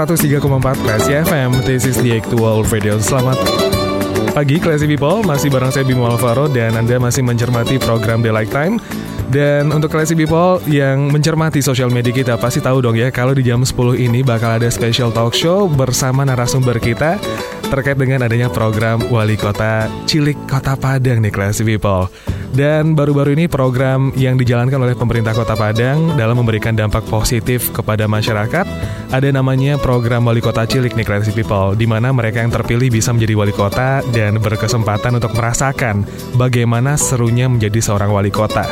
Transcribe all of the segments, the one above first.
Empat Classy FM, this is the actual radio. Selamat pagi Classy People, masih bareng saya Bimo Alvaro dan Anda masih mencermati program The Like Time. Dan untuk Classy People yang mencermati sosial media kita pasti tahu dong ya kalau di jam 10 ini bakal ada special talk show bersama narasumber kita terkait dengan adanya program Wali Kota Cilik Kota Padang nih Classy People. Dan baru-baru ini program yang dijalankan oleh pemerintah Kota Padang dalam memberikan dampak positif kepada masyarakat ada namanya program Wali Kota Cilik nih Classy People di mana mereka yang terpilih bisa menjadi wali kota dan berkesempatan untuk merasakan bagaimana serunya menjadi seorang wali kota.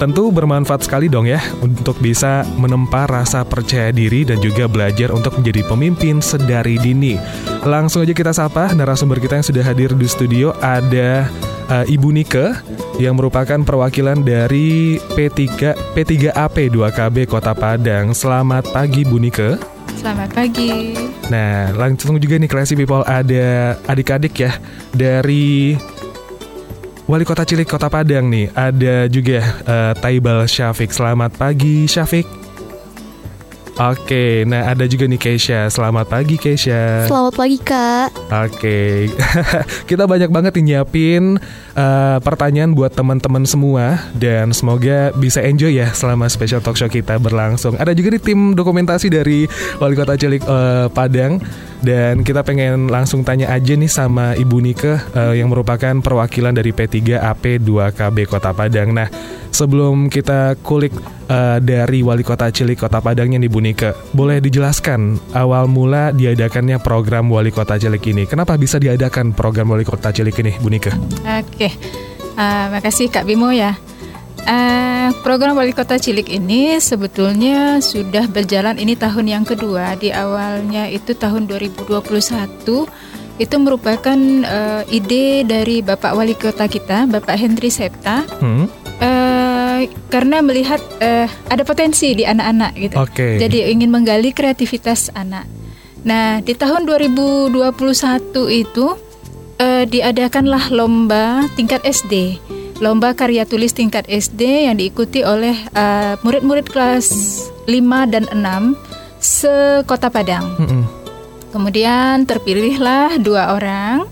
Tentu bermanfaat sekali dong ya untuk bisa menempa rasa percaya diri dan juga belajar untuk menjadi pemimpin sedari dini. Langsung aja kita sapa narasumber kita yang sudah hadir di studio ada uh, Ibu Nike yang merupakan perwakilan dari P3 P3AP 2KB Kota Padang. Selamat pagi Bu Nike. Selamat pagi. Nah, langsung juga nih Classy People ada adik-adik ya dari Wali Kota Cilik Kota Padang nih. Ada juga uh, Taibal Syafiq. Selamat pagi Syafiq. Oke, nah ada juga nih Keisha. Selamat pagi Keisha. Selamat pagi Kak. Oke, kita banyak banget nyiapin uh, pertanyaan buat teman-teman semua dan semoga bisa enjoy ya selama special talk show kita berlangsung. Ada juga nih tim dokumentasi dari Wali Kota Cilik uh, Padang dan kita pengen langsung tanya aja nih sama Ibu Nike uh, yang merupakan perwakilan dari P3 AP 2KB Kota Padang. Nah, sebelum kita kulik uh, dari Wali Kota Cilik Kota Padangnya nih Bu Nike, boleh dijelaskan awal mula diadakannya program Wali Kota Cilik ini? Kenapa bisa diadakan program Wali Kota Cilik ini, Bu Nike? Oke, uh, makasih Kak Bimo ya. Uh, program Wali Kota Cilik ini sebetulnya sudah berjalan ini tahun yang kedua. Di awalnya itu tahun 2021 itu merupakan uh, ide dari Bapak Wali Kota kita, Bapak Hendri Septa. Hmm. Uh, karena melihat uh, ada potensi di anak-anak gitu. Okay. Jadi ingin menggali kreativitas anak. Nah, di tahun 2021 itu uh, diadakanlah lomba tingkat SD lomba karya tulis tingkat SD yang diikuti oleh uh, murid-murid kelas 5 dan 6 sekota Padang. Mm -hmm. Kemudian terpilihlah dua orang,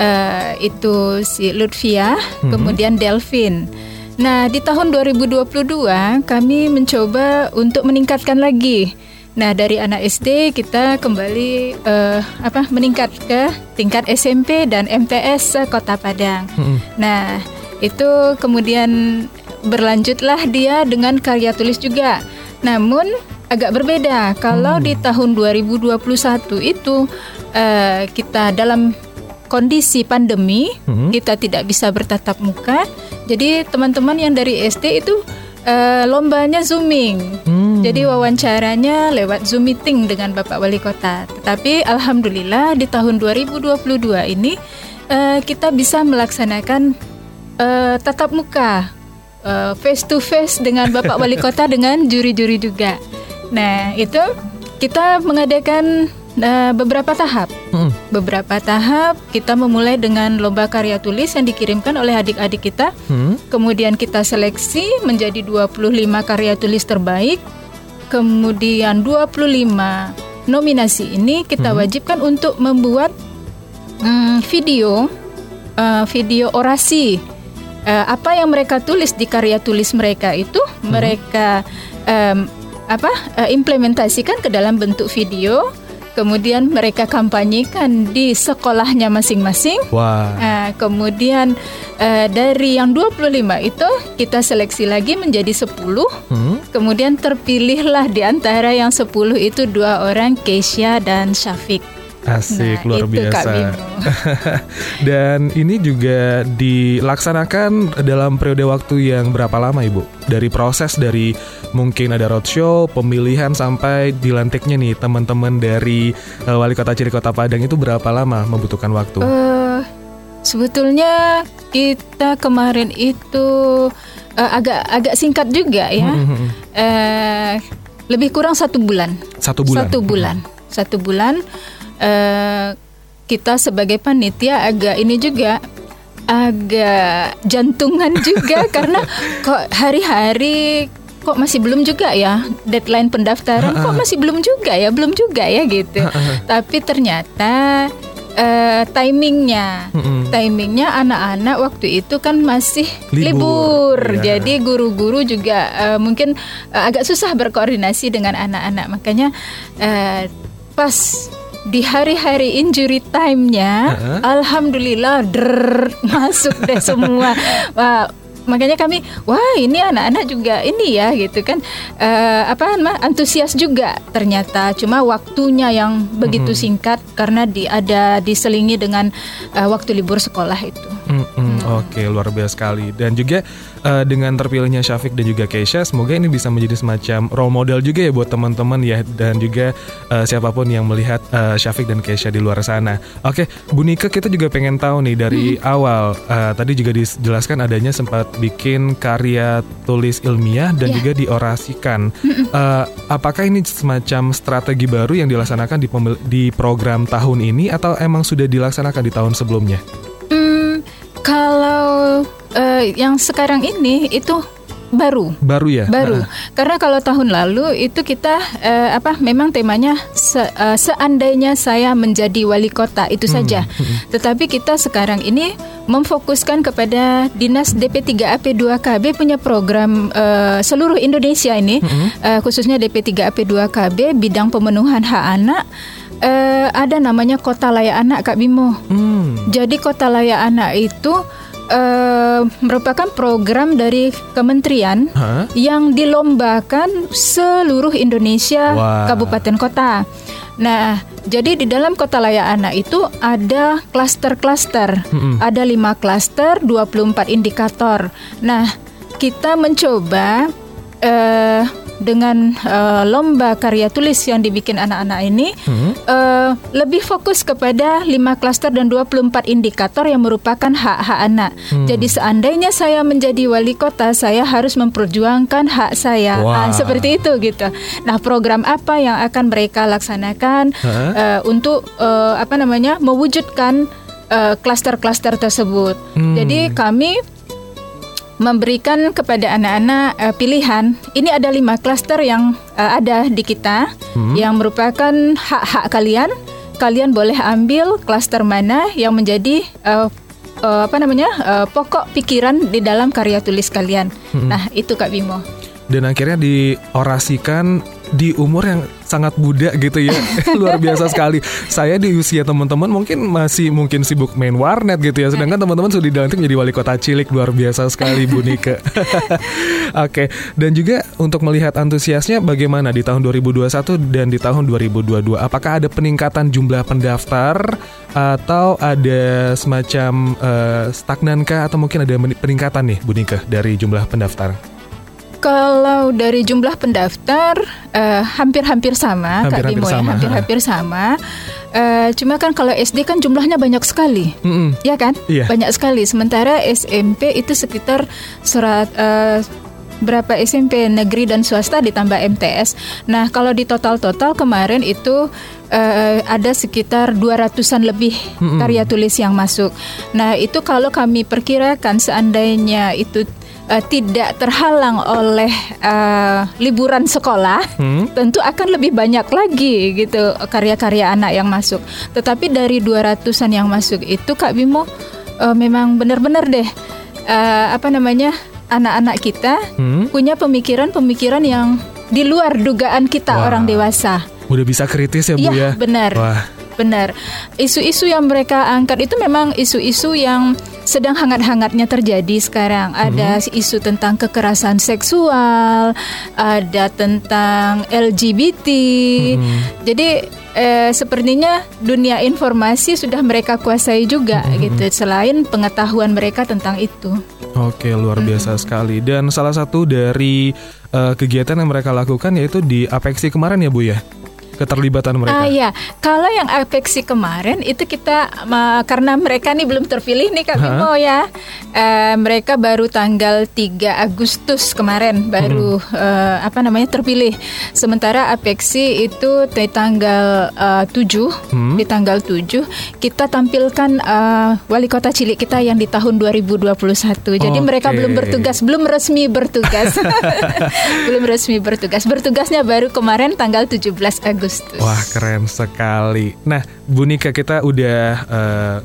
uh, itu si Lutfia, mm -hmm. kemudian Delvin. Nah, di tahun 2022 kami mencoba untuk meningkatkan lagi. Nah, dari anak SD kita kembali uh, apa meningkat ke tingkat SMP dan MTS Kota Padang. Mm -hmm. Nah, itu kemudian berlanjutlah dia dengan karya tulis juga. Namun agak berbeda. Kalau hmm. di tahun 2021 itu uh, kita dalam kondisi pandemi, hmm. kita tidak bisa bertatap muka. Jadi teman-teman yang dari SD itu uh, lombanya zooming. Hmm. Jadi wawancaranya lewat Zoom meeting dengan Bapak Wali Kota. Tetapi alhamdulillah di tahun 2022 ini uh, kita bisa melaksanakan uh, tatap muka, uh, face to face dengan Bapak Wali Kota dengan juri-juri juga. Nah itu kita mengadakan uh, beberapa tahap. Hmm. Beberapa tahap kita memulai dengan lomba karya tulis yang dikirimkan oleh adik-adik kita. Hmm. Kemudian kita seleksi menjadi 25 karya tulis terbaik. Kemudian 25 nominasi ini kita hmm. wajibkan untuk membuat um, video uh, video orasi uh, apa yang mereka tulis di karya tulis mereka itu hmm. mereka um, apa uh, implementasikan ke dalam bentuk video kemudian mereka kampanyekan di sekolahnya masing-masing. Wow. Uh, kemudian uh, dari yang 25 itu kita seleksi lagi menjadi 10. Hmm. Kemudian terpilihlah di antara yang 10 itu dua orang Keisha dan Syafiq. Asik, Nah, luar itu, biasa. Dan ini juga dilaksanakan dalam periode waktu yang berapa lama Ibu? Dari proses dari mungkin ada roadshow, pemilihan sampai dilantiknya nih teman-teman dari eh, Wali Kota Cilik Kota Padang itu berapa lama membutuhkan waktu? Eh, sebetulnya kita kemarin itu eh, agak agak singkat juga ya. Hmm, Eh, lebih kurang satu bulan. Satu bulan. Satu bulan. Satu bulan. Eh, kita sebagai panitia agak ini juga agak jantungan juga karena kok hari-hari kok masih belum juga ya deadline pendaftaran kok masih belum juga ya belum juga ya gitu. Tapi ternyata eh, timingnya timingnya anak-anak waktu itu kan masih Libur, libur, iya. jadi guru-guru juga eh, mungkin eh, agak susah berkoordinasi dengan anak-anak. Makanya eh, pas di hari-hari injury time-nya Heeh. alhamdulillah drrr, masuk deh semua. Wah, makanya kami wah ini anak-anak juga ini ya gitu kan. Eh, apa namanya antusias juga ternyata. Cuma waktunya yang begitu singkat karena di ada diselingi dengan eh, waktu libur sekolah itu. Mm-mm, Oke, luar biasa sekali. Dan juga eh, dengan terpilihnya Syafiq dan juga Keisha, semoga ini bisa menjadi semacam role model juga ya buat teman-teman ya dan juga eh, siapa pun yang melihat eh, Syafiq dan Keisha di luar sana. Oke, Bu Nika kita juga pengen tahu nih dari awal eh, tadi juga dijelaskan adanya sempat bikin karya tulis ilmiah dan Ya. juga diorasikan. Eh, apakah ini semacam strategi baru yang dilaksanakan di pemil- di program tahun ini atau emang sudah dilaksanakan di tahun sebelumnya? Hmm, kalau eh, yang sekarang ini itu baru. Baru ya? baru. Karena kalau tahun lalu itu kita eh, apa memang temanya se- eh, seandainya saya menjadi wali kota itu saja. tetapi kita sekarang ini memfokuskan kepada dinas DP3AP 2KB punya program eh, seluruh Indonesia ini eh, khususnya DP3AP 2KB bidang pemenuhan hak anak eh, ada namanya kota layak anak Kak Bimo. Hmm. jadi Kota Layak Anak itu eh, merupakan program dari kementerian Hah? yang dilombakan seluruh Indonesia Wah. kabupaten kota. Nah, jadi di dalam Kota Layak Anak itu ada klaster-klaster. Mm-mm. Ada lima klaster, 24 indikator. Nah, kita mencoba eh, dengan eh, lomba karya tulis yang dibikin anak-anak ini Hmm. eh, lebih fokus kepada lima klaster dan 24 indikator yang merupakan hak-hak anak. Hmm. Jadi seandainya saya menjadi wali kota, saya harus memperjuangkan hak saya. Wah. Ah, seperti itu gitu. Nah, program apa yang akan mereka laksanakan Hah? eh, untuk eh, apa namanya mewujudkan klaster-klaster tersebut. Hmm. Jadi kami memberikan kepada anak-anak eh, pilihan. Ini ada lima klaster yang eh, ada di kita Hmm. yang merupakan hak-hak kalian. Kalian boleh ambil klaster mana yang menjadi eh, eh, apa namanya eh, pokok pikiran di dalam karya tulis kalian. Hmm. Nah itu Kak Bimo. Dan akhirnya diorasikan di umur yang sangat muda gitu ya. Luar biasa sekali. Saya di usia teman-teman mungkin masih mungkin sibuk main warnet gitu ya. Sedangkan teman-teman sudah dilantik menjadi wali kota cilik. Luar biasa sekali Bu Nika. Oke. Dan juga untuk melihat antusiasnya bagaimana di tahun 2021 dan di tahun 2022 apakah ada peningkatan jumlah pendaftar atau ada semacam eh, stagnankah atau mungkin ada peningkatan nih Bu Nika dari jumlah pendaftar Kalau dari jumlah pendaftar eh, hampir-hampir sama Kak Hampir-hampir Bimo ya, hampir-hampir sama. Eh, cuma kan kalau SD kan jumlahnya banyak sekali. Mm-mm. Ya kan? Iya. Banyak sekali. Sementara SMP itu sekitar serat eh, berapa SMP negeri dan swasta ditambah MTS. Nah, kalau di total-total kemarin itu eh, ada sekitar 200-an lebih karya tulis yang masuk. Nah, itu kalau kami perkirakan seandainya itu eh, tidak terhalang oleh eh, liburan sekolah, Hmm. tentu akan lebih banyak lagi gitu karya-karya anak yang masuk. Tetapi dari 200-an yang masuk itu Kak Bimo eh, memang benar-benar deh eh, apa namanya anak-anak kita Hmm. punya pemikiran-pemikiran yang di luar dugaan kita Wah. orang dewasa. Udah bisa kritis ya Bu Iya, ya? benar. Wah, Benar. Isu-isu yang mereka angkat itu memang isu-isu yang sedang hangat-hangatnya terjadi sekarang. Ada isu tentang kekerasan seksual, ada tentang LGBT. Jadi eh, sepertinya dunia informasi sudah mereka kuasai juga Mm-hmm. gitu selain pengetahuan mereka tentang itu. Oke, luar biasa sekali. Dan salah satu dari eh, kegiatan yang mereka lakukan yaitu di Apexi kemarin ya Bu ya. Keterlibatan mereka. Ah ya, kalau yang Apexi kemarin itu kita ma- karena mereka nih belum terpilih nih Kak? Bimo ya. Eh, mereka baru tanggal 3 Agustus kemarin baru eh, apa namanya terpilih. Sementara Apexi itu di tanggal eh, 7 Hmm. di tanggal 7 kita tampilkan eh, wali kota cilik kita yang di tahun 2021. Jadi mereka Oke. belum bertugas, belum resmi bertugas. belum resmi bertugas. Bertugasnya baru kemarin tanggal 17 Agustus. Wah, keren sekali. Nah, Bu Nika kita udah eh,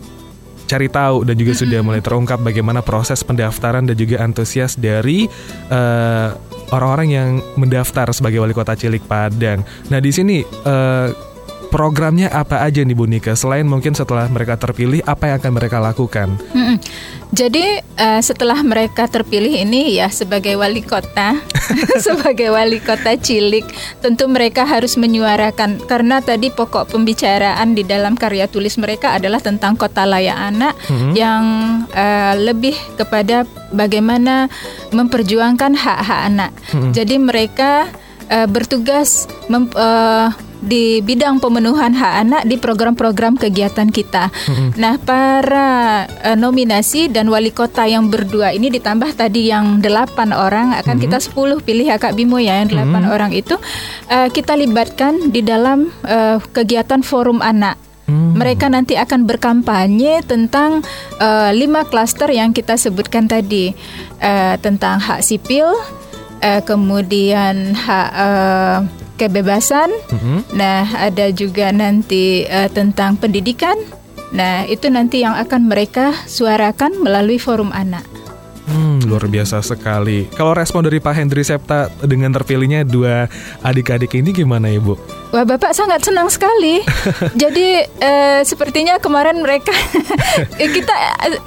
cari tahu dan juga sudah mulai terungkap bagaimana proses pendaftaran dan juga antusias dari eh, orang-orang yang mendaftar sebagai wali kota cilik Padang. Nah, di sini eh, programnya apa aja nih Bu Nika? Selain mungkin setelah mereka terpilih, apa yang akan mereka lakukan? Mm-mm. Jadi eh, setelah mereka terpilih ini ya sebagai wali kota, sebagai wali kota cilik, tentu mereka harus menyuarakan karena tadi pokok pembicaraan di dalam karya tulis mereka adalah tentang kota layak anak yang eh, lebih kepada bagaimana memperjuangkan hak-hak anak. Jadi mereka eh, bertugas mem- eh, di bidang pemenuhan hak anak di program-program kegiatan kita. Nah, para eh, nominasi dan wali kota yang berdua ini ditambah tadi yang delapan orang akan kita 10 pilih ya Kak Bimo ya yang delapan orang itu eh, kita libatkan di dalam eh, kegiatan forum anak. Mereka nanti akan berkampanye tentang eh, lima klaster yang kita sebutkan tadi. Eh, tentang hak sipil, eh, kemudian hak eh, kebebasan. Nah, ada juga nanti eh, tentang pendidikan. Nah, itu nanti yang akan mereka suarakan melalui forum anak. Hmm, luar biasa sekali. Kalau respon dari Pak Hendri Septa dengan terpilihnya dua adik-adik ini gimana ya, Bu? Wah, Bapak sangat senang sekali. Jadi eh, sepertinya kemarin mereka kita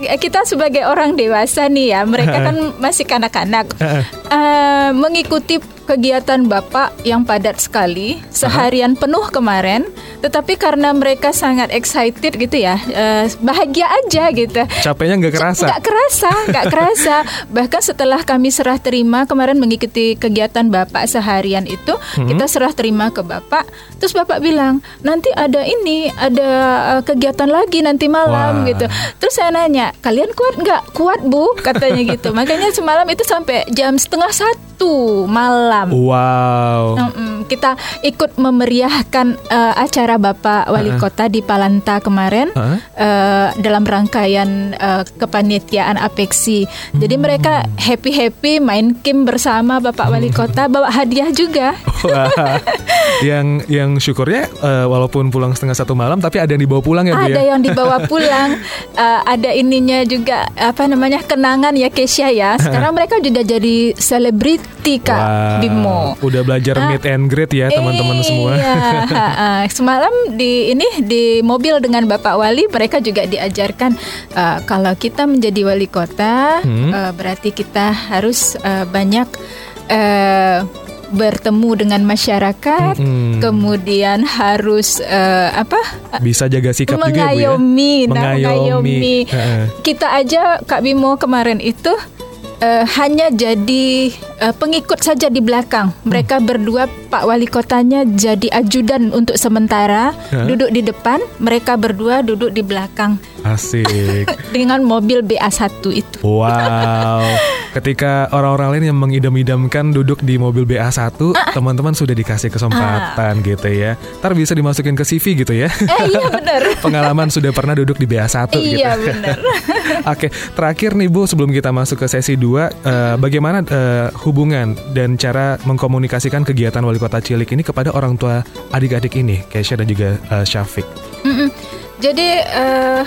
eh, kita sebagai orang dewasa nih ya, mereka kan masih kanak-kanak. Eh, mengikuti kegiatan Bapak yang padat sekali seharian penuh kemarin, tetapi karena mereka sangat excited gitu ya, eh, bahagia aja gitu. Capeknya nggak kerasa. Nggak kerasa, nggak kerasa. Bahkan setelah kami serah terima kemarin mengikuti kegiatan Bapak seharian itu, kita serah terima ke Bapak. Terus Bapak bilang, nanti ada ini, ada eh, kegiatan lagi nanti malam Wah. gitu. Terus saya nanya, kalian kuat nggak? Kuat bu, katanya gitu. Makanya semalam itu sampai jam setengah satu malam. Wow. Mm-mm. Kita ikut memeriahkan eh, acara Bapak Wali Kota di Palanta kemarin Heeh. eh, dalam rangkaian eh, kepanitiaan Apexi. Jadi mereka happy happy main game bersama Bapak Wali Kota bawa hadiah juga. Wah. yang yang syukurnya eh, walaupun pulang setengah satu malam tapi ada yang dibawa pulang ya, Bu Ada ya? yang dibawa pulang, eh, ada ininya juga apa namanya kenangan ya Kesia ya. Sekarang mereka sudah jadi selebriti Kak Wow. Bimo. Udah belajar meet and greet ya teman-teman semua. Iya, ha. semalam di ini di mobil dengan Bapak Wali mereka juga diajarkan eh, kalau kita menjadi wali kota Hmm. eh, berarti kita harus eh, banyak eh, bertemu dengan masyarakat, Mm-mm. kemudian harus eh, apa? Bisa jaga sikap juga ya, Bu ya. mengayomi, nah, Mengayomi. mengayomi. Kita aja Kak Bimo kemarin itu eh, hanya jadi eh, pengikut saja di belakang. Mereka berdua Pak Wali Kotanya jadi ajudan untuk sementara, Hah? duduk di depan, mereka berdua duduk di belakang Asik. dengan mobil BA1 itu. Wow. Ketika orang-orang lain yang mengidam-idamkan duduk di mobil BA1, Ah. teman-teman sudah dikasih kesempatan gitu ya. Ntar bisa dimasukin ke CV gitu ya. Eh iya benar. Pengalaman sudah pernah duduk di BA1 gitu. Iya benar. Oke, terakhir nih Bu, sebelum kita masuk ke sesi 2, eh, bagaimana eh, hubungan dan cara mengkomunikasikan kegiatan Wali Kota Cilik ini kepada orang tua adik-adik ini, Kesha dan juga eh, Syafiq? Mm-mm. Jadi eh,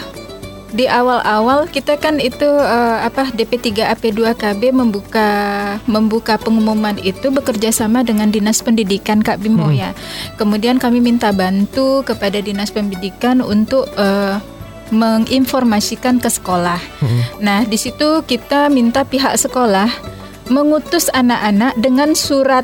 di awal-awal kita kan itu eh, apa DP3 AP2KB membuka membuka pengumuman itu bekerja sama dengan Dinas Pendidikan Kak Bimo ya. Kemudian kami minta bantu kepada Dinas Pendidikan untuk eh, menginformasikan ke sekolah. Nah, di situ kita minta pihak sekolah mengutus anak-anak dengan surat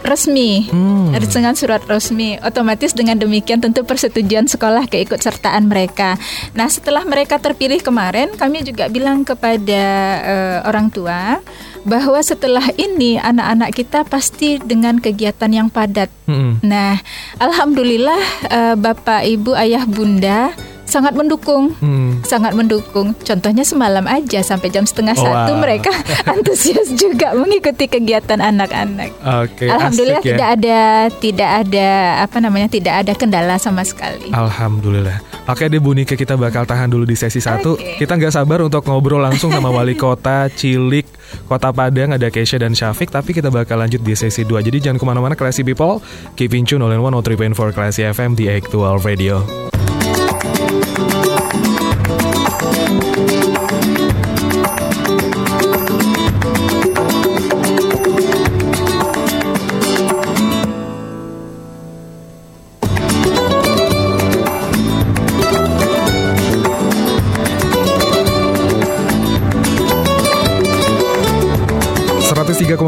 resmi Hmm. dengan surat resmi otomatis dengan demikian tentu persetujuan sekolah keikutsertaan mereka nah setelah mereka terpilih kemarin kami juga bilang kepada eh, orang tua bahwa setelah ini anak-anak kita pasti dengan kegiatan yang padat Mm-mm. nah alhamdulillah eh, bapak ibu ayah bunda sangat mendukung Hmm. sangat mendukung. Contohnya semalam aja sampai jam setengah Wah. satu mereka antusias juga mengikuti kegiatan anak-anak. Oke, Alhamdulillah asik ya. tidak ada tidak ada apa namanya tidak ada kendala sama sekali. Alhamdulillah. Oke deh Bu Nika kita bakal tahan dulu di sesi satu. Oke. Kita nggak sabar untuk ngobrol langsung sama wali kota Cilik, Kota Padang ada Keisha dan Syafiq. Tapi kita bakal lanjut di sesi 2. Jadi jangan ke mana-mana Classy People. Keep in tune in 103.4 Classy FM di Actual Radio.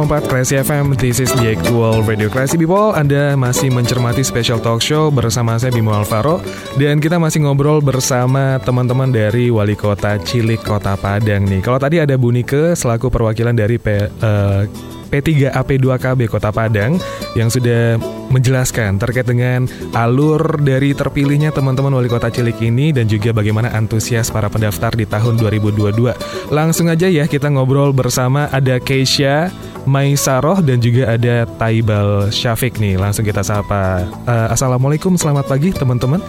Empat Classy FM, this is the actual radio Classy People. Anda masih mencermati special talk show bersama saya Bimo Alvaro. Dan kita masih ngobrol bersama teman-teman dari Wali Kota Cilik Kota Padang nih. Kalau tadi ada Bu Nike selaku perwakilan dari P, eh, P3AP2KB Kota Padang yang sudah menjelaskan terkait dengan alur dari terpilihnya teman-teman wali kota Cilik ini dan juga bagaimana antusias para pendaftar di tahun 2022. Langsung aja ya kita ngobrol bersama ada Keisha, Maisaroh dan juga ada Taibal Syafiq nih. Langsung kita sapa. Eh, Assalamualaikum, selamat pagi teman-teman.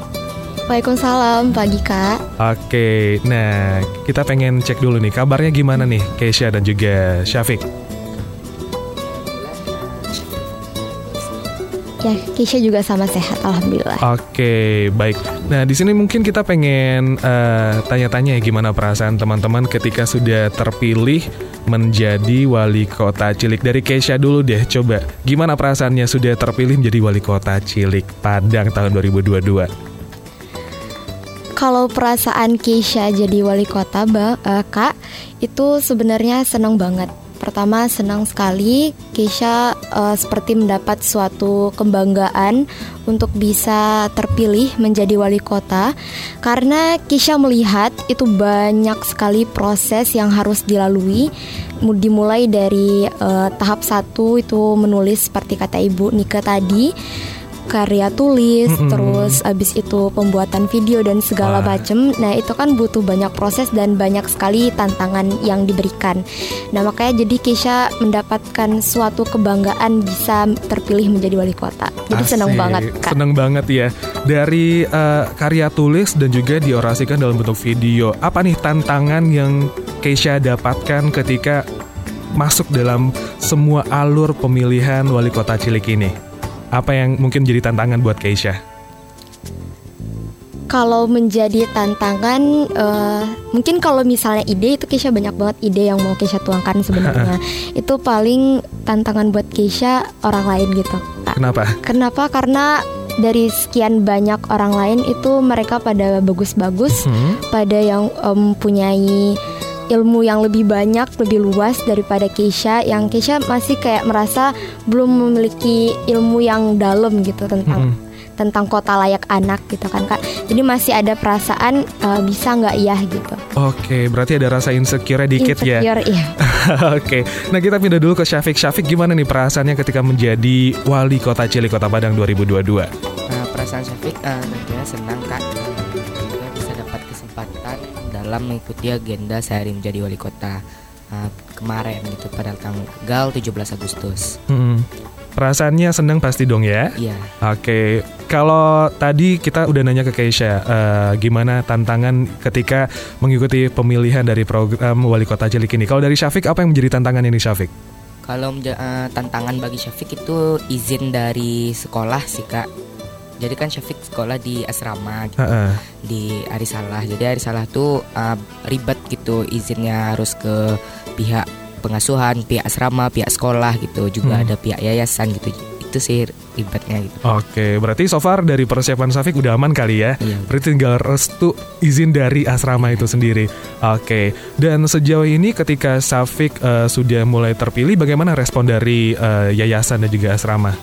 Waalaikumsalam pagi kak Oke, nah kita pengen cek dulu nih kabarnya gimana nih Keisha dan juga Syafiq. Ya Keisha juga sama sehat Alhamdulillah Oke, baik. Nah, di sini mungkin kita pengen eh, tanya-tanya ya gimana perasaan teman-teman ketika sudah terpilih menjadi wali kota Cilik. Dari Keisha dulu deh, coba. Gimana perasaannya sudah terpilih menjadi wali kota Cilik Padang tahun 2022? Kalau perasaan Keisha jadi wali kota ba- eh, kak Itu sebenarnya senang banget Pertama senang sekali Keisha eh, seperti mendapat suatu kebanggaan Untuk bisa terpilih menjadi wali kota. Karena Keisha melihat itu banyak sekali proses yang harus dilalui. Mu- Dimulai dari eh, tahap satu itu menulis seperti kata ibu Nika tadi karya tulis, Mm-mm. terus abis itu pembuatan video dan segala Wah. macem. Nah itu kan butuh banyak proses dan banyak sekali tantangan yang diberikan. Nah makanya jadi Keisha mendapatkan suatu kebanggaan bisa terpilih menjadi wali kota. Jadi senang Asik, banget kak. Seneng banget ya. Dari eh, karya tulis dan juga diorasikan dalam bentuk video. Apa nih tantangan yang Keisha dapatkan ketika masuk dalam semua alur pemilihan wali kota Cilik ini? Apa yang mungkin jadi tantangan buat Keisha? Kalau menjadi tantangan, eh, mungkin kalau misalnya ide itu Keisha banyak banget ide yang mau Keisha tuangkan sebenarnya. itu paling tantangan buat Keisha orang lain gitu. Kenapa? Kenapa? Karena dari sekian banyak orang lain itu mereka pada bagus-bagus, Hmm? pada yang mempunyai ilmu yang lebih banyak, lebih luas daripada Keisha. Yang Keisha masih kayak merasa belum memiliki ilmu yang dalam gitu tentang Mm-mm. tentang kota layak anak gitu kan kak. Jadi masih ada perasaan eh, bisa nggak ya gitu. Oke, berarti ada rasa insecure dikit ya. Insecure, iya. Oke, nah kita pindah dulu ke Syafiq. Syafiq gimana nih perasaannya ketika menjadi wali kota Cilik Kota Padang 2022? Nah, perasaan Syafiq eh, tentunya senang kak dalam mengikuti agenda sehari menjadi wali kota eh, kemarin gitu pada tanggal 17 Agustus. Hmm. Perasaannya senang pasti dong ya. Iya. Oke, kalau tadi kita udah nanya ke Keisha, eh, gimana tantangan ketika mengikuti pemilihan dari program wali kota Cilik ini? Kalau dari Syafiq, apa yang menjadi tantangan ini Syafiq? Kalau eh, tantangan bagi Syafiq itu izin dari sekolah sih kak. Jadi kan Syafiq sekolah di asrama gitu, Heeh. di Arisalah. Jadi Arisalah tuh eh, ribet gitu izinnya harus ke pihak pengasuhan, pihak asrama, pihak sekolah gitu. Juga Hmm. ada pihak yayasan gitu. itu sih ribetnya gitu. Oke, berarti so far dari persiapan Safik udah aman kali ya. Iya. Berarti tinggal restu izin dari asrama itu sendiri. Oke, dan sejauh ini ketika Safik eh, sudah mulai terpilih, bagaimana respon dari eh, yayasan dan juga asrama?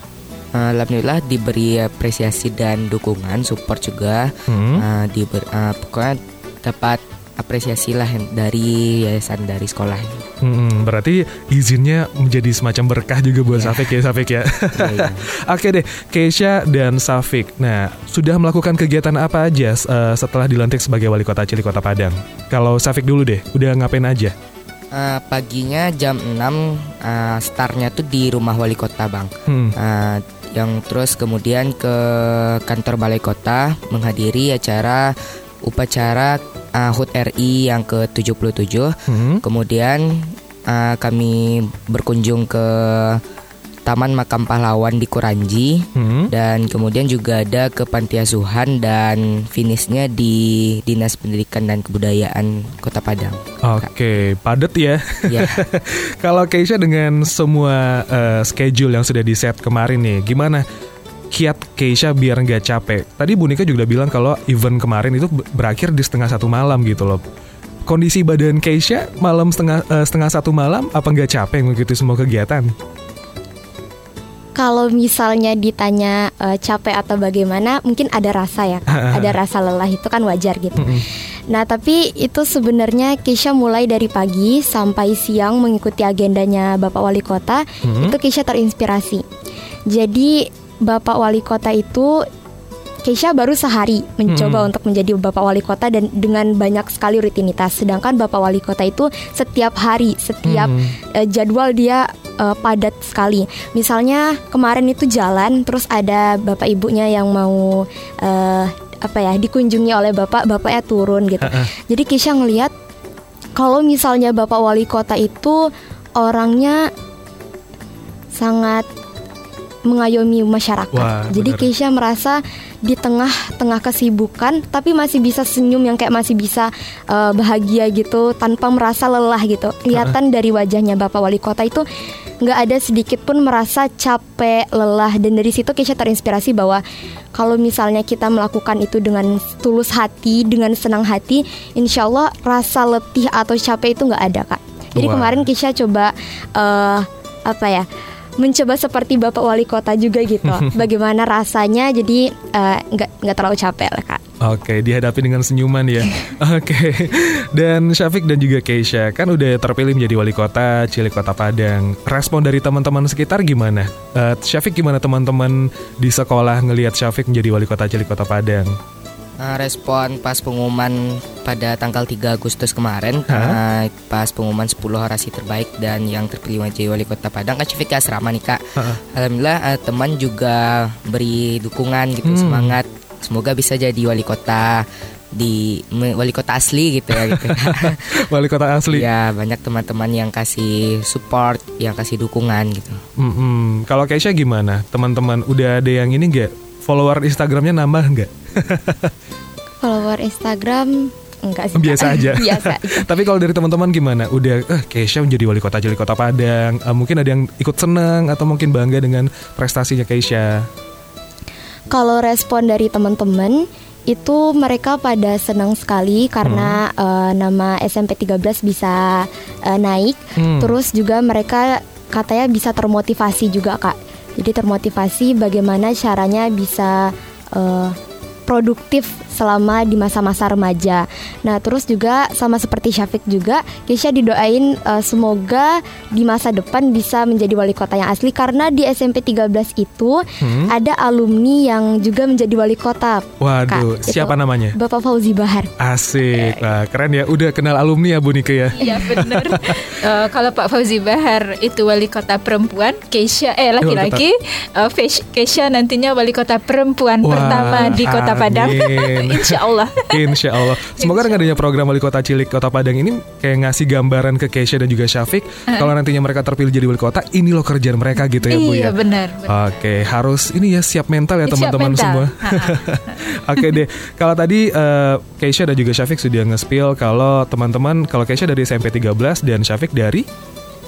Alhamdulillah diberi apresiasi dan dukungan, support juga. Hmm. Uh, diber, uh, pokoknya dapat apresiasi lah dari yayasan dari sekolah. Hmm, berarti izinnya menjadi semacam berkah juga buat Iya. Safik ya, Safik ya. Iya, iya. Oke deh, Keisha dan Safik. Nah, sudah melakukan kegiatan apa aja eh, setelah dilantik sebagai wali kota Cilikota Padang? Kalau Safik dulu deh, udah ngapain aja? Uh, paginya jam 6 uh, startnya tuh di rumah wali kota bang. Hmm. Uh, yang terus kemudian ke kantor balai kota menghadiri acara upacara uh, HUT RI yang ke-77. Hmm. Kemudian uh, kami berkunjung ke Taman Makam Pahlawan di Kuranji Hmm. dan kemudian juga ada ke panti asuhan dan finishnya di Dinas Pendidikan dan Kebudayaan Kota Padang. Oke, padet ya. Ya. Kalau Keisha dengan semua eh, schedule yang sudah di set kemarin nih, gimana kiat Keisha biar nggak capek? Tadi Bu Nika juga bilang kalau event kemarin itu ber- berakhir di setengah satu malam gitu loh. Kondisi badan Keisha malam setengah eh, setengah satu malam apa nggak capek mengikuti semua kegiatan? Kalau misalnya ditanya eh, capek atau bagaimana, mungkin ada rasa ya, Kak. ada rasa lelah itu kan wajar gitu. Nah, tapi itu sebenarnya Keisha mulai dari pagi sampai siang mengikuti agendanya Bapak Wali Kota, itu Keisha terinspirasi. Jadi Bapak Wali Kota itu Keisha baru sehari mencoba untuk menjadi Bapak Wali Kota dan dengan banyak sekali rutinitas. Sedangkan Bapak Wali Kota itu setiap hari, setiap eh, jadwal dia eh, padat sekali. Misalnya kemarin itu jalan, terus ada bapak ibunya yang mau eh, apa ya dikunjungi oleh bapak, bapaknya turun gitu. Jadi Keisha ngelihat kalau misalnya Bapak Wali Kota itu orangnya sangat mengayomi masyarakat. Wah, Jadi benar. Keisha merasa di tengah-tengah kesibukan tapi masih bisa senyum yang kayak masih bisa eh, bahagia gitu tanpa merasa lelah gitu. Kelihatan dari wajahnya Bapak Wali Kota itu nggak ada sedikit pun merasa capek, lelah dan dari situ Keisha terinspirasi bahwa kalau misalnya kita melakukan itu dengan tulus hati, dengan senang hati, insya Allah rasa letih atau capek itu nggak ada kak. Jadi Wah. kemarin Keisha coba eh apa ya? mencoba seperti bapak wali kota juga gitu. Bagaimana rasanya? Jadi eh, nggak nggak terlalu capek lah kak. Oke, dihadapi dengan senyuman ya. Oke. Dan Syafiq dan juga Keisha kan udah terpilih menjadi wali kota Cilikota Padang. Respon dari teman-teman sekitar gimana? Eh, Syafiq gimana teman-teman di sekolah ngelihat Syafiq menjadi wali kota Cilikota Padang? Uh, respon pas pengumuman pada tanggal 3 Agustus kemarin Hah? uh, pas pengumuman 10 orasi terbaik dan yang terpilih menjadi wali kota Padang kan Syafiq asrama nih kak Ha-ha. Alhamdulillah uh, teman juga beri dukungan gitu Hmm. semangat semoga bisa jadi wali kota di wali kota asli gitu ya gitu. Wali kota asli. ya banyak teman-teman yang kasih support yang kasih dukungan gitu Mm-mm. Kalau Keisha gimana? Teman-teman udah ada yang ini nggak? Follower Instagramnya nambah nggak? Follower Instagram enggak sih. Biasa aja. Biasa aja. Tapi kalau dari teman-teman gimana? Udah, eh Keisha menjadi wali kota Cilikota Padang. Eh, mungkin ada yang ikut senang atau mungkin bangga dengan prestasinya Keisha. Kalau respon dari teman-teman itu mereka pada senang sekali karena eh, nama SMP 13 bisa eh, naik. Hmm. Terus juga mereka katanya bisa termotivasi juga kak. Jadi termotivasi bagaimana caranya bisa eh, produktif selama di masa-masa remaja. Nah terus juga sama seperti Syafiq juga, Keisha didoain eh, semoga di masa depan bisa menjadi wali kota yang asli karena di SMP 13 itu Hmm. ada alumni yang juga menjadi wali kota. Waduh, Kak, siapa itu namanya? Bapak Fauzi Bahar. Asik, Wah, keren ya. Udah kenal alumni ya Bu Nika ya. Iya benar. Eh, kalau Pak Fauzi Bahar itu wali kota perempuan, Keisha eh laki-laki, eh, Fes- Keisha nantinya wali kota perempuan Wah, pertama di Kota Padang. Insya Allah. Insya Allah. Semoga dengan adanya program wali kota cilik kota Padang ini kayak ngasih gambaran ke Keisha dan juga Syafiq. Kalau nantinya mereka terpilih jadi wali kota, ini loh kerjaan mereka gitu ya Bu iya ya. benar. benar. Oke, harus ini ya siap mental ya teman-teman mental. semua. Oke deh, kalau tadi eh, Keisha dan juga Syafiq sudah nge-spill kalau teman-teman kalau Keisha dari SMP 13 dan Syafiq dari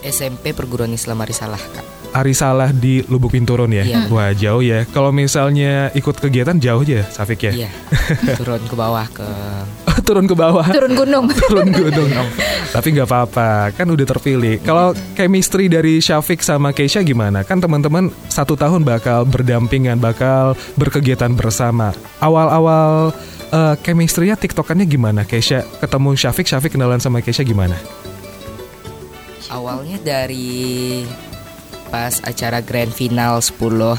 SMP Perguruan Islam Arisalah kak Arisalah di Lubuk Binturun ya. Iya. Wah jauh ya. Kalau misalnya ikut kegiatan jauh aja, Safik ya. Iya. Turun ke bawah ke Turun ke bawah. Turun gunung. Turun gunung. Tapi nggak apa-apa, kan udah terpilih. Kalau chemistry dari Syafiq sama Keisha gimana? Kan teman-teman satu tahun bakal berdampingan, bakal berkegiatan bersama. Awal-awal uh, chemistry-nya tiktokannya gimana? Keisha ketemu Syafiq, Syafiq kenalan sama Keisha gimana? awalnya dari pas acara grand final 10 uh,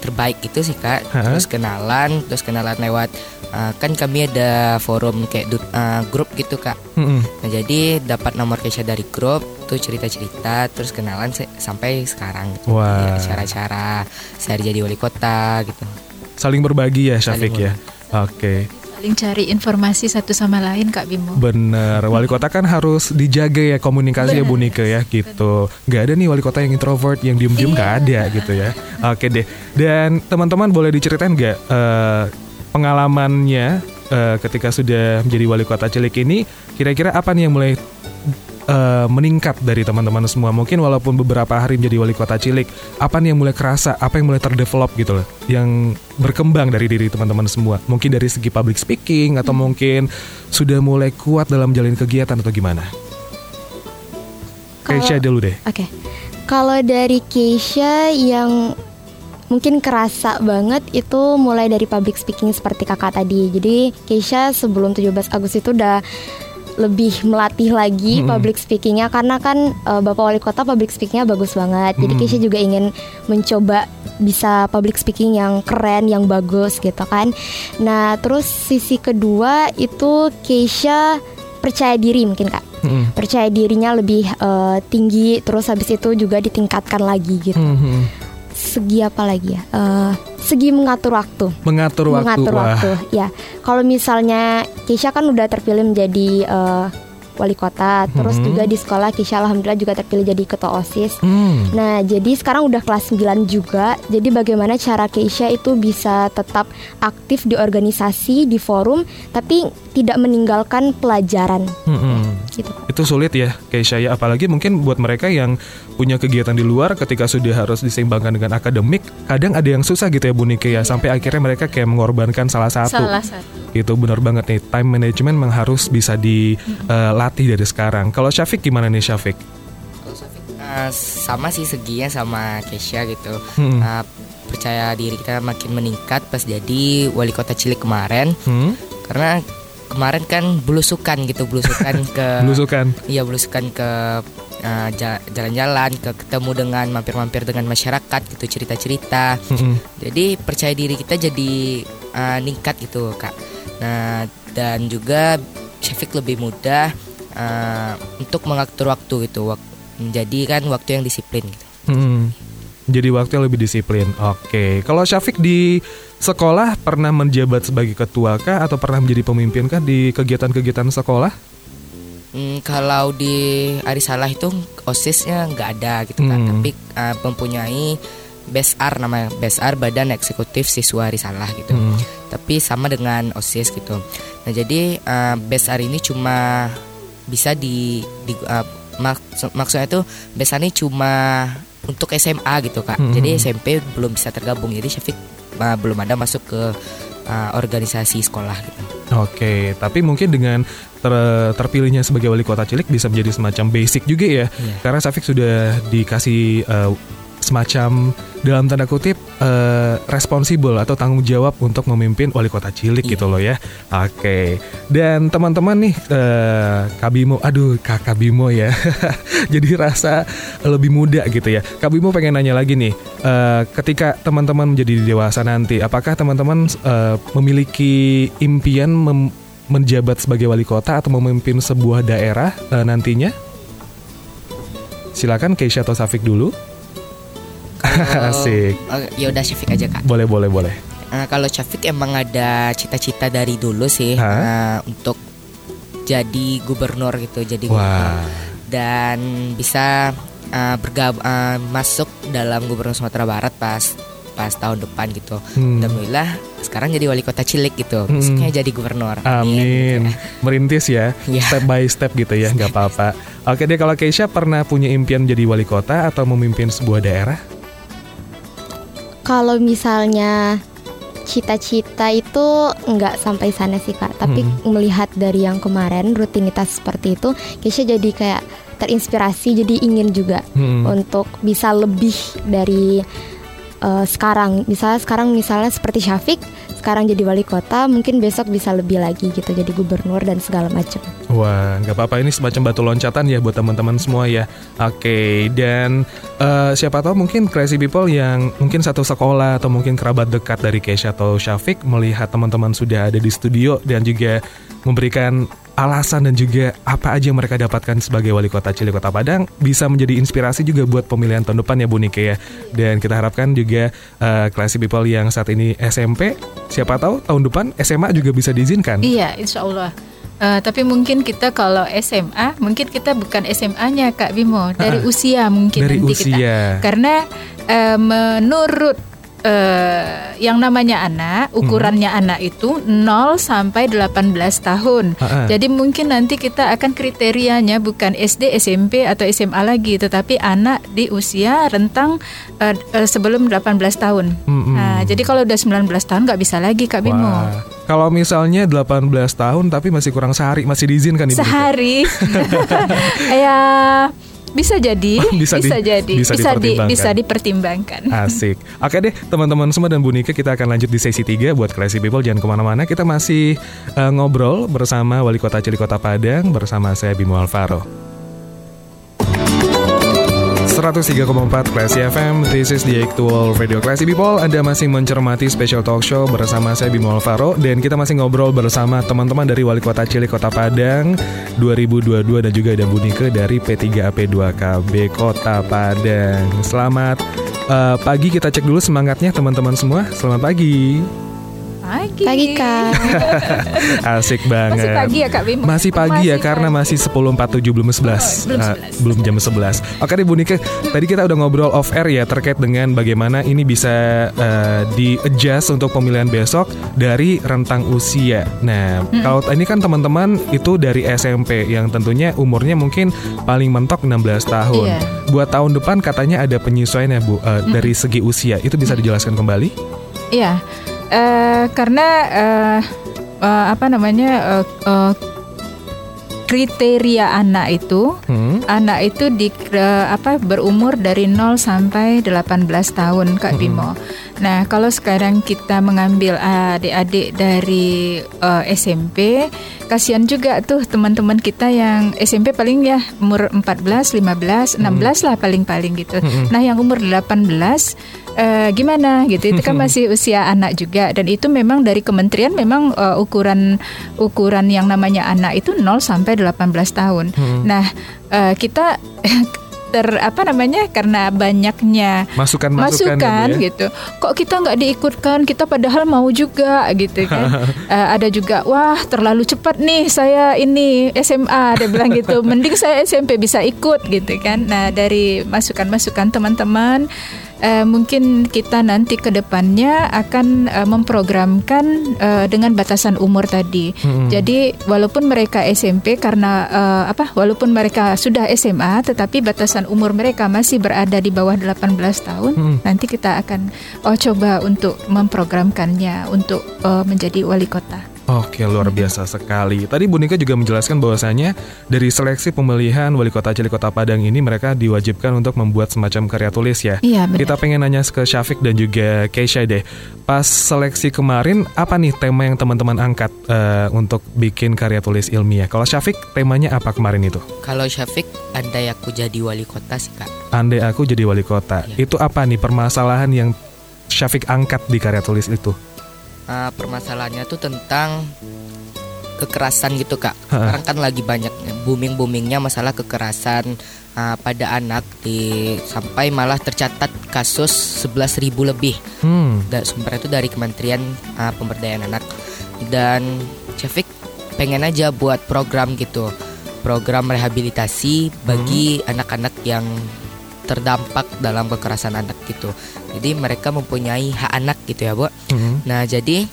terbaik itu sih kak Hah? terus kenalan terus kenalan lewat uh, kan kami ada forum kayak uh, grup gitu kak Mm-mm. nah jadi dapat nomor Keisha dari grup tuh cerita cerita terus kenalan se- sampai sekarang gitu. Wah. Di acara-acara saya jadi wali kota gitu Saling berbagi ya Syafiq Saling ya. Oke. Saling cari informasi satu sama lain Kak Bimo. Bener, wali kota kan harus dijaga ya komunikasi ya Bu Nike ya gitu. Gak ada nih wali kota yang introvert, yang diem-diem gak ada gitu ya. Oke deh. Dan teman-teman boleh diceritain gak eh, pengalamannya eh, ketika sudah menjadi wali kota cilik ini? Kira-kira apa nih yang mulai eh, meningkat dari teman-teman semua? Mungkin walaupun beberapa hari menjadi wali kota cilik, apa nih yang mulai kerasa? Apa yang mulai terdevelop gitu loh? Yang berkembang dari diri teman-teman semua? Mungkin dari segi public speaking atau mungkin sudah mulai kuat dalam jalin kegiatan atau gimana? Kalau- Keisha dulu deh. Oke. Kalau dari Keisha yang mungkin kerasa banget itu mulai dari public speaking seperti kakak tadi. Jadi Keisha sebelum 17 Agustus itu udah lebih melatih lagi Mm-mm. public speakingnya karena kan eh, bapak wali kota public speakingnya bagus banget. Jadi Mm. Keisha juga ingin mencoba bisa public speaking yang keren, yang bagus gitu kan. Nah terus sisi kedua itu Keisha percaya diri mungkin kak Mm-mm. percaya dirinya lebih eh, tinggi terus habis itu juga ditingkatkan lagi gitu Mhm. Segi apa lagi ya Eh, segi mengatur waktu Mengatur waktu. mengatur Wah. waktu ya kalau misalnya Keisha kan udah terpilih menjadi eh, wali kota terus Mhm. juga di sekolah Keisha alhamdulillah juga terpilih jadi ketua osis Hmm. Nah, jadi sekarang udah kelas 9 juga. Jadi bagaimana cara Keisha itu bisa tetap aktif di organisasi, di forum, tapi tidak meninggalkan pelajaran Mm-mm. gitu. Itu sulit ya Keisha ya apalagi mungkin buat mereka yang punya kegiatan di luar ketika sudah harus diseimbangkan dengan akademik kadang ada yang susah gitu ya Bu Nike ya sampai akhirnya mereka kayak mengorbankan salah satu Salah satu. itu benar banget nih time management memang harus bisa dilatih dari sekarang kalau Syafiq gimana nih Syafiq Kalau Syafiq, uh, sama sih seginya sama Keisha gitu. Hmm. Uh, percaya diri kita makin meningkat pas jadi wali kota cilik kemarin Hmm? karena kemarin kan belusukan gitu belusukan ke belusukan iya belusukan ke uh, ja- jalan-jalan ke ketemu dengan mampir-mampir dengan masyarakat gitu cerita-cerita Mm-mm. jadi percaya diri kita jadi uh, ningkat gitu kak nah dan juga Syafiq lebih mudah uh, untuk mengatur waktu gitu wak- menjadi kan waktu yang disiplin gitu Hmm. Jadi waktu yang lebih disiplin. Oke. Kalau Syafiq di sekolah pernah menjabat sebagai ketua kah atau pernah menjadi pemimpin kah di kegiatan-kegiatan sekolah? Hmm, kalau di Arisalah itu osisnya nggak ada gitu kan, Hmm. tapi uh, mempunyai BESAR namanya BESAR Badan Eksekutif Siswa Arisalah gitu. Hmm. Tapi sama dengan osis gitu. Nah jadi uh, BESAR ini cuma bisa di, di uh, maksud, maksudnya itu ini cuma untuk SMA gitu kak. Hmm. Jadi SMP belum bisa tergabung. Jadi Syafiq uh, belum ada masuk ke uh, organisasi sekolah gitu. Oke, tapi mungkin dengan ter- terpilihnya sebagai wali kota cilik bisa menjadi semacam basic juga ya. Iya. Karena Syafiq sudah dikasih eh, semacam dalam tanda kutip eh, responsibel atau tanggung jawab untuk memimpin wali kota cilik Iya. gitu loh ya. Oke. Dan teman-teman nih eh, Kak Bimo, aduh Kakak Bimo ya. Jadi rasa lebih muda gitu ya. Kak Bimo pengen nanya lagi nih, eh, ketika teman-teman menjadi dewasa nanti, apakah teman-teman eh, memiliki impian mem- menjabat sebagai wali kota atau memimpin sebuah daerah eh, nantinya? Silakan Keisha atau Safik dulu. Asik. Oh, ya udah Syafiq aja kak. Boleh, boleh, boleh. Eh, kalau Syafiq emang ada cita-cita dari dulu sih eh, untuk jadi gubernur gitu, jadi gubernur Wah. dan bisa eh, bergab eh, masuk dalam gubernur Sumatera Barat pas pas tahun depan gitu. Hmm. Alhamdulillah sekarang jadi wali kota Cilik gitu. Hmm. Besoknya jadi gubernur. Amin. Merintis ya, Iya. step by step gitu ya, nggak apa-apa. Oke deh, kalau Keisha pernah punya impian menjadi wali kota atau memimpin sebuah daerah? Kalau misalnya cita-cita itu nggak sampai sana sih kak, tapi melihat dari yang kemarin rutinitas seperti itu, Keisha jadi kayak terinspirasi, jadi ingin juga Hmm. untuk bisa lebih dari eh, sekarang. Misalnya sekarang misalnya seperti Syafiq, sekarang jadi wali kota, mungkin besok bisa lebih lagi gitu, jadi gubernur dan segala macam. Wah, nggak apa-apa ini semacam batu loncatan ya buat teman-teman semua ya. Oke, dan eh, siapa tahu mungkin crazy people yang mungkin satu sekolah atau mungkin kerabat dekat dari Keisha atau Syafiq melihat teman-teman sudah ada di studio dan juga memberikan alasan dan juga apa aja yang mereka dapatkan sebagai wali kota Cilik Kota Padang bisa menjadi inspirasi juga buat pemilihan tahun depan ya Bu Nike ya. Dan kita harapkan juga eh, classy people yang saat ini SMP, siapa tahu tahun depan SMA juga bisa diizinkan. Iya, insya Allah. Eh, tapi mungkin kita kalau SMA, mungkin kita bukan SMA-nya Kak Bimo, dari usia mungkin Dari nanti usia. kita. Karena eh, menurut eh, yang namanya anak, ukurannya anak itu 0 sampai 18 tahun. Ha-ha. Jadi mungkin nanti kita akan kriterianya bukan SD, SMP atau SMA lagi, tetapi anak di usia rentang eh, eh, sebelum 18 tahun. Mm-mm. Nah, jadi kalau udah 19 tahun nggak bisa lagi Kak Bimo. Wah, kalau misalnya 18 tahun tapi masih kurang sehari, masih diizinkan Ibu? Sehari. ya bisa jadi, Bisa bisa, di- jadi, bisa bisa, di, dipertimbangkan. bisa dipertimbangkan. Asik. Oke deh, teman-teman semua dan Bu Nika, kita akan lanjut di sesi 3 buat Classy People. Jangan ke mana-mana, kita masih eh, ngobrol bersama Wali Kota Cilik Kota Padang bersama saya Bimo Alvaro. 103,4 Classy FM This is the actual radio Classy People. Anda masih mencermati special talk show bersama saya Bimo Alvaro. Dan kita masih ngobrol bersama teman-teman dari Wali Kota Cilik Kota Padang 2022 dan juga ada Bu Nike dari P3AP2KB Kota Padang. Selamat eh, pagi. Kita cek dulu semangatnya teman-teman semua. Selamat pagi Pagi. Pagi kak. Asik banget Masih pagi ya Kak Bimo? Masih pagi ya Masih karena pagi. masih 10.47 belum 11 belum Eh, 11. belum jam 11 Oke deh Bu Nike Tadi kita udah ngobrol off air ya Terkait dengan bagaimana ini bisa eh, di-adjust untuk pemilihan besok Dari rentang usia Nah kalau ini kan teman-teman itu dari SMP Yang tentunya umurnya mungkin paling mentok 16 tahun Iya. Buat tahun depan katanya ada penyesuaian ya Bu eh, Dari segi usia Itu bisa dijelaskan kembali? Iya, eh, karena eh, eh, apa namanya eh, eh, kriteria anak itu, Hmm? anak itu di eh, apa berumur dari 0 sampai 18 tahun Kak Bimo. Nah, kalau sekarang kita mengambil adik-adik dari eh, SMP, kasihan juga tuh teman-teman kita yang SMP paling ya umur 14, 15, 16 lah paling-paling gitu. Nah, yang umur 18 eh, gimana gitu itu kan masih usia anak juga dan itu memang dari kementerian memang eh, ukuran ukuran yang namanya anak itu 0 sampai 18 tahun. Nah, eh, kita ter apa namanya karena banyaknya ya, Bu, masukan ya? gitu. Kok kita nggak diikutkan? Kita padahal mau juga gitu kan. Eh, ada juga wah terlalu cepat nih saya ini SMA dia bilang gitu. Mending saya SMP bisa ikut gitu kan. Nah dari masukan-masukan teman-teman eh, mungkin kita nanti ke depannya akan eh, memprogramkan eh, dengan batasan umur tadi. Jadi walaupun mereka SMP karena eh, apa? Walaupun mereka sudah SMA tetapi batasan umur mereka masih berada di bawah 18 tahun, nanti kita akan oh coba untuk memprogramkannya untuk eh, menjadi wali kota. Oke, luar biasa sekali. Tadi Bu Nika juga menjelaskan bahwasanya dari seleksi pemilihan wali kota Cilik Kota Padang ini mereka diwajibkan untuk membuat semacam karya tulis ya. Iya, benar. Kita pengen nanya ke Syafiq dan juga Keisha deh. Pas seleksi kemarin, apa nih tema yang teman-teman angkat eh, untuk bikin karya tulis ilmiah? Kalau Syafiq, temanya apa kemarin itu? Kalau Syafiq, andai aku jadi wali kota sih kak. Andai aku jadi wali kota. Iya. Itu apa nih permasalahan yang Syafiq angkat di karya tulis itu? Ah, permasalahannya tuh tentang kekerasan gitu kak. Sekarang kan lagi banyak booming boomingnya masalah kekerasan ah, pada anak di sampai malah tercatat kasus 11.000 lebih. Hmm, Dan sumbernya itu dari Kementerian ah, Pemberdayaan Anak dan Syafiq pengen aja buat program gitu program rehabilitasi bagi anak-anak yang terdampak dalam kekerasan anak gitu. Jadi mereka mempunyai hak anak gitu ya, Bu. Hmm. Nah, jadi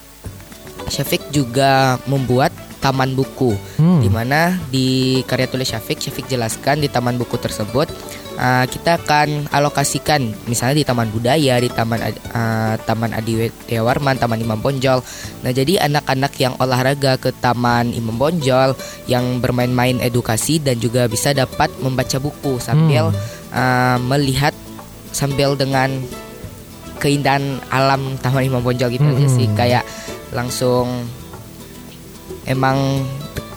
Syafiq juga membuat taman buku Hmm. di mana di karya tulis Syafiq Syafiq jelaskan di taman buku tersebut uh, kita akan alokasikan misalnya di taman budaya di taman uh, taman Adi Warman taman Imam Bonjol nah jadi anak-anak yang olahraga ke taman Imam Bonjol yang bermain-main edukasi dan juga bisa dapat membaca buku sambil uh, melihat sambil dengan keindahan alam taman Imam Bonjol gitu aja Hmm. sih kayak langsung emang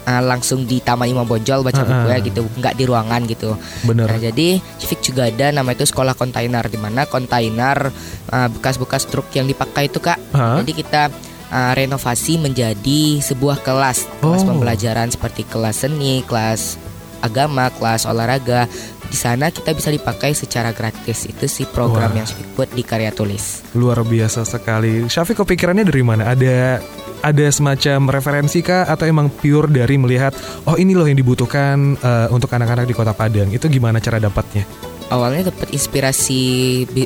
uh, langsung di Taman Imam Bonjol baca buku ya gitu, nggak di ruangan gitu. Bener. Nah, jadi Civic juga ada nama itu sekolah kontainer di mana kontainer uh, bekas-bekas truk yang dipakai itu Kak. Hah? Jadi kita uh, renovasi menjadi sebuah kelas, kelas Oh. pembelajaran seperti kelas seni, kelas agama, kelas olahraga. Di sana kita bisa dipakai secara gratis. Itu sih program Wah. yang Civic buat di karya tulis. Luar biasa sekali. Syafiq kepikirannya dari mana? Ada ada semacam referensi kah atau emang pure dari melihat oh ini loh yang dibutuhkan eh, untuk anak-anak di Kota Padang. Itu gimana cara dapatnya? awalnya dapat inspirasi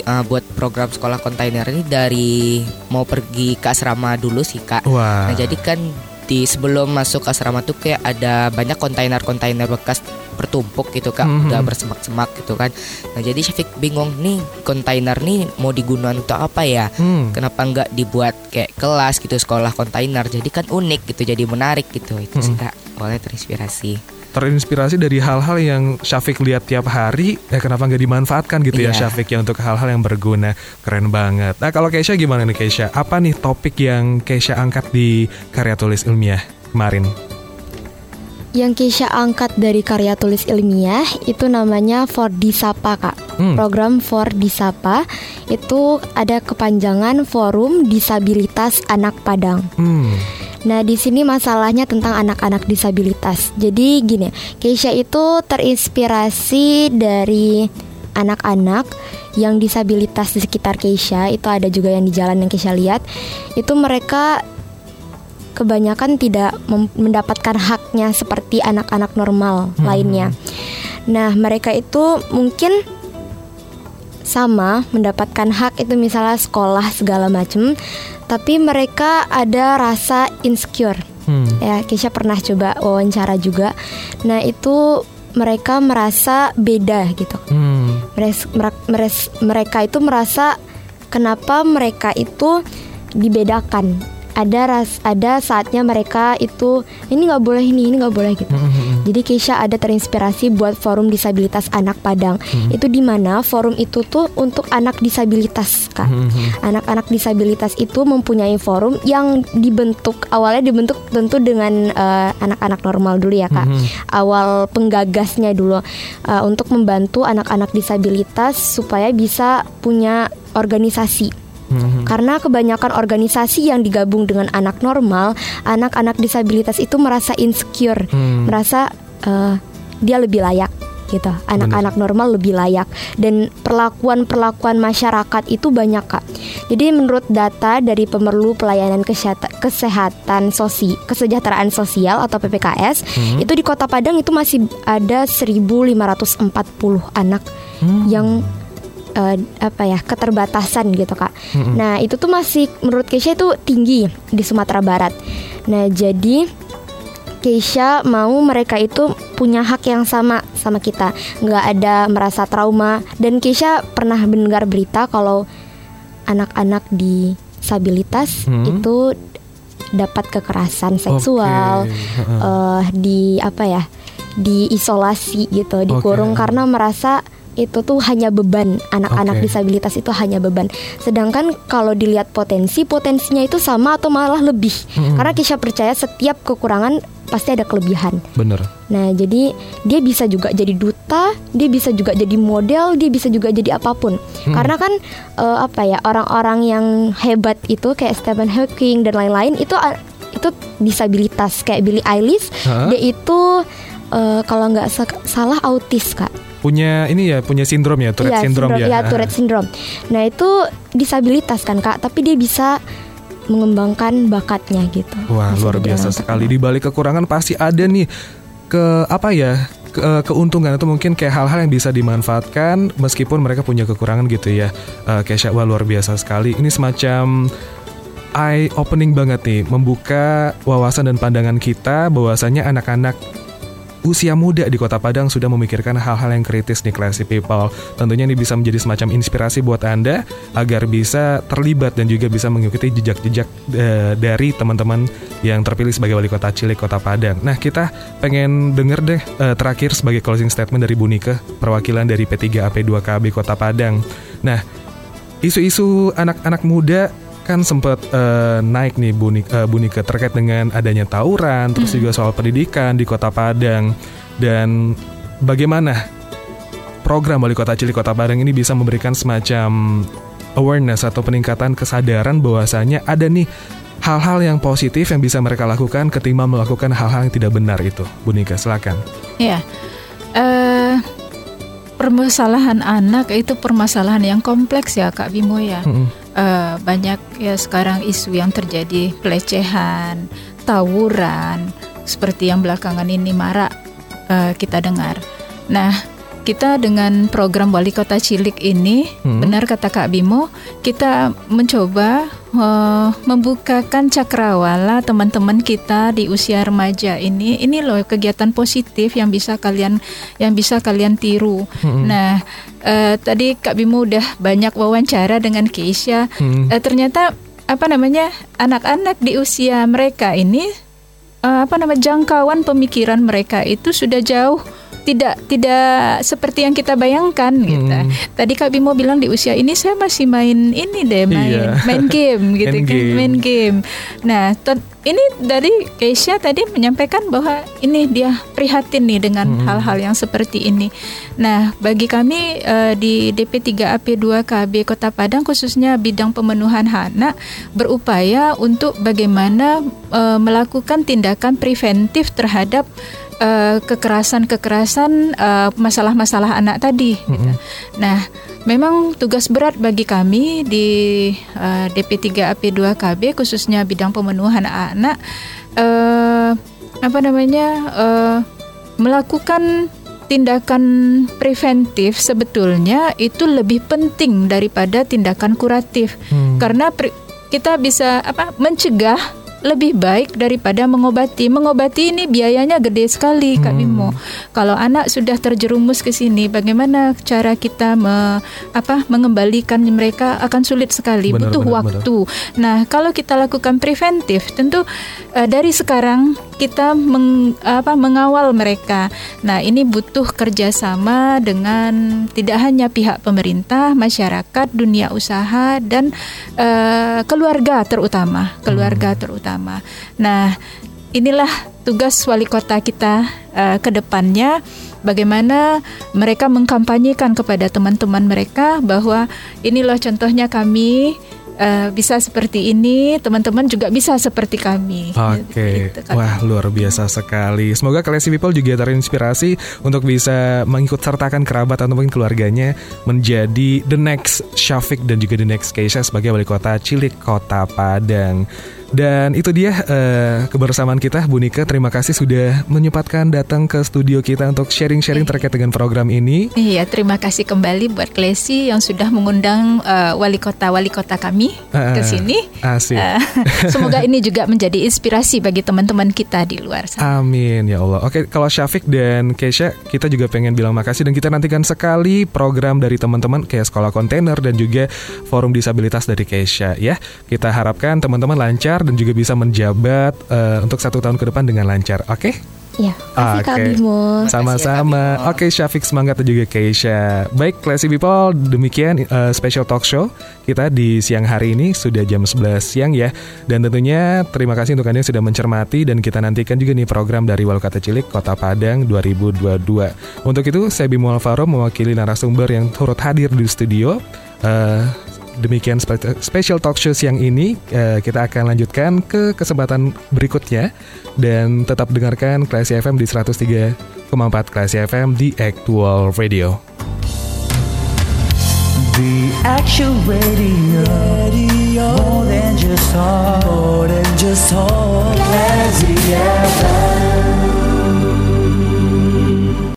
uh, buat program sekolah kontainer ini dari mau pergi ke asrama dulu sih kak. Wah. Nah jadi kan di sebelum masuk ke asrama tuh kayak ada banyak kontainer-kontainer bekas bertumpuk gitu kak, Mhm. udah bersemak-semak gitu kan. Nah jadi Syafiq bingung nih kontainer nih mau digunakan untuk apa ya? Hmm. Kenapa nggak dibuat kayak kelas gitu sekolah kontainer? Jadi kan unik gitu, jadi menarik gitu. Itu sih Mhm. kak, awalnya terinspirasi. Terinspirasi dari hal-hal yang Syafiq lihat tiap hari, ya kenapa nggak dimanfaatkan gitu ya Iya. Syafiq ya untuk hal-hal yang berguna. Keren banget. Nah kalau Keisha gimana nih Keisha? Apa nih topik yang Keisha angkat di karya tulis ilmiah kemarin? Yang Keisha angkat dari karya tulis ilmiah itu namanya For Disapa kak. Hmm. Program For Disapa itu ada kepanjangan Forum Disabilitas Anak Padang. Hmm. Nah di sini masalahnya tentang anak-anak disabilitas. Jadi gini, Keisha itu terinspirasi dari anak-anak yang disabilitas di sekitar Keisha. Itu ada juga yang di jalan yang Keisha lihat. Itu mereka kebanyakan tidak mendapatkan haknya seperti anak-anak normal lainnya. Nah mereka itu mungkin sama mendapatkan hak itu misalnya sekolah segala macem tapi mereka ada rasa insecure Hmm. ya Keisha pernah coba wawancara juga nah itu mereka merasa beda gitu Hmm. Meres- meres- mereka itu merasa kenapa mereka itu dibedakan ada ras ada saatnya mereka itu ini nggak boleh ini ini nggak boleh gitu. Hmm. jadi Keisha ada terinspirasi buat forum disabilitas anak Padang. Itu di mana forum itu tuh untuk anak disabilitas kak. Hmm. anak-anak disabilitas itu mempunyai forum yang dibentuk awalnya dibentuk tentu dengan eh, anak-anak normal dulu ya kak. Mhm. awal penggagasnya dulu. Eh, untuk membantu anak-anak disabilitas supaya bisa punya organisasi Hmm. karena kebanyakan organisasi yang digabung dengan anak normal anak-anak disabilitas itu merasa insecure Hmm. merasa eh, dia lebih layak gitu anak-anak normal lebih layak dan perlakuan-perlakuan masyarakat itu banyak kak jadi menurut data dari pemerlu pelayanan kesehatan, kesehatan sosi kesejahteraan sosial atau PPKS Hmm. itu di Kota Padang itu masih ada 1540 anak Hmm. yang eh, apa ya keterbatasan gitu kak. Mm-mm. Nah itu tuh masih menurut Keisha itu tinggi di Sumatera Barat. Nah jadi Keisha mau mereka itu punya hak yang sama sama kita, nggak ada merasa trauma. Dan Keisha pernah mendengar berita kalau anak-anak disabilitas Hmm. itu dapat kekerasan seksual, Oke. Heeh. eh, di apa ya, diisolasi gitu, dikurung Oke. karena merasa itu tuh hanya beban anak-anak Oke. disabilitas itu hanya beban. Sedangkan kalau dilihat potensi, potensinya itu sama atau malah lebih. Mm-mm. Karena Kisha percaya setiap kekurangan pasti ada kelebihan. Bener. Nah, jadi dia bisa juga jadi duta, dia bisa juga jadi model, dia bisa juga jadi apa pun. Hmm. Karena kan eh, apa ya orang-orang yang hebat itu kayak Stephen Hawking dan lain-lain itu a- itu disabilitas kayak Billie Eilish, Hah? dia itu eh, kalau nggak sa- salah autis kak. Punya ini ya, punya sindrom ya, Tourette Iya, syndrome ya. Iya, Ah. Tourette syndrome. Nah, itu disabilitas kan, Kak, tapi dia bisa mengembangkan bakatnya gitu. Wah, Bisa luar biasa sekali. Di balik kekurangan pasti ada nih ke apa ya? ke- keuntungan atau mungkin kayak hal-hal yang bisa dimanfaatkan meskipun mereka punya kekurangan gitu ya. Uh, Kesha, wah luar biasa sekali. Ini semacam eye opening banget nih, membuka wawasan dan pandangan kita bahwasanya anak-anak usia muda di Kota Padang sudah memikirkan hal-hal yang kritis nih classy people. Tentunya ini bisa menjadi semacam inspirasi buat Anda agar bisa terlibat dan juga bisa mengikuti jejak-jejak eh, dari teman-teman yang terpilih sebagai wali kota cilik Kota Padang. Nah, kita pengen denger deh eh, terakhir sebagai closing statement dari Bu Nike, perwakilan dari P3AP2KB Kota Padang. Nah, isu-isu anak-anak muda kan sempat eh, naik nih Bu, Nik- eh, Nike terkait dengan adanya tawuran, terus juga soal pendidikan di Kota Padang dan bagaimana program Wali Kota Cilik Kota Padang ini bisa memberikan semacam awareness atau peningkatan kesadaran bahwasanya ada nih hal-hal yang positif yang bisa mereka lakukan ketimbang melakukan hal-hal yang tidak benar itu. Bu Nika, silakan. Ya, eh, permasalahan anak itu permasalahan yang kompleks ya Kak Bimo ya. Mm-mm. Eh, banyak ya sekarang isu yang terjadi pelecehan, tawuran, seperti yang belakangan ini marak eh, kita dengar. Nah, kita dengan program Wali Kota Cilik ini, Hmm. benar kata Kak Bimo, kita mencoba eh, membukakan cakrawala teman-teman kita di usia remaja ini. Ini loh kegiatan positif yang bisa kalian yang bisa kalian tiru. Nah, eh, tadi Kak Bimo udah banyak wawancara dengan Keisha. Hmm. Eh, ternyata apa namanya anak-anak di usia mereka ini eh, apa nama jangkauan pemikiran mereka itu sudah jauh tidak tidak seperti yang kita bayangkan gitu. Hmm. Tadi Kak Bimo bilang di usia ini saya masih main ini deh main Iya. main game gitu Main kan game. main game. Nah, ini dari Keisha tadi menyampaikan bahwa ini dia prihatin nih dengan Hmm. hal-hal yang seperti ini. Nah, bagi kami eh, di DP3AP2KB Kota Padang khususnya bidang pemenuhan anak berupaya untuk bagaimana eh, melakukan tindakan preventif terhadap eh, kekerasan-kekerasan masalah-masalah anak tadi. gitu. Nah, memang tugas berat bagi kami di eh, DP3AP2KB khususnya bidang pemenuhan anak eh, apa namanya eh, melakukan tindakan preventif sebetulnya itu lebih penting daripada tindakan kuratif Hmm. karena pri- kita bisa apa mencegah lebih baik daripada mengobati. Mengobati ini biayanya gede sekali, Kak Hmm. Bimo. Kalau anak sudah terjerumus ke sini, bagaimana cara kita me- apa mengembalikan mereka akan sulit sekali, Benar, butuh benar, waktu. Nah, kalau kita lakukan preventif, tentu eh, dari sekarang kita meng- apa mengawal mereka. Nah, ini butuh kerjasama dengan tidak hanya pihak pemerintah, masyarakat, dunia usaha dan eh, keluarga terutama, keluarga terutama. Nah, inilah tugas wali kota kita eh, ke depannya bagaimana mereka mengkampanyekan kepada teman-teman mereka bahwa ini loh contohnya kami eh, bisa seperti ini, teman-teman juga bisa seperti kami. Oke, Gitu, Kak. wah luar biasa sekali. Semoga Classy People juga terinspirasi untuk bisa mengikut sertakan kerabat atau mungkin keluarganya menjadi the next Syafiq dan juga the next Keisha sebagai wali kota cilik kota Padang. Dan itu dia eh, kebersamaan kita Bu Nika. Terima kasih sudah menyempatkan datang ke studio kita untuk sharing-sharing terkait dengan program ini. Iya, terima kasih kembali buat Klesi yang sudah mengundang eh, wali kota wali kota kami Ah, ke sini. Asik. Eh, semoga ini juga menjadi inspirasi bagi teman-teman kita di luar sana. Amin ya Allah. Oke, kalau Syafiq dan Keisha, kita juga pengen bilang makasih dan kita nantikan sekali program dari teman-teman kayak sekolah kontainer dan juga forum disabilitas dari Keisha ya. Kita harapkan teman-teman lancar dan juga bisa menjabat eh, untuk satu tahun ke depan dengan lancar. Oke? Ya, kasih Kak Oke. Bimo. Sama-sama. Oke, Syafiq semangat dan juga Keisha. Baik, Classy People, demikian eh, special talk show kita di siang hari ini sudah jam 11 siang ya. Dan tentunya terima kasih untuk Anda yang sudah mencermati dan kita nantikan juga nih program dari Walkata Cilik Kota Padang 2022. Untuk itu, saya Bimo Alvaro mewakili narasumber yang turut hadir di studio. Eh, demikian spe- special talk show siang ini Eh, kita akan lanjutkan ke kesempatan berikutnya dan tetap dengarkan Classy FM di 103,4 Classy FM di Actual Radio. The actual radio, more than just talk, more than just talk. Classy FM.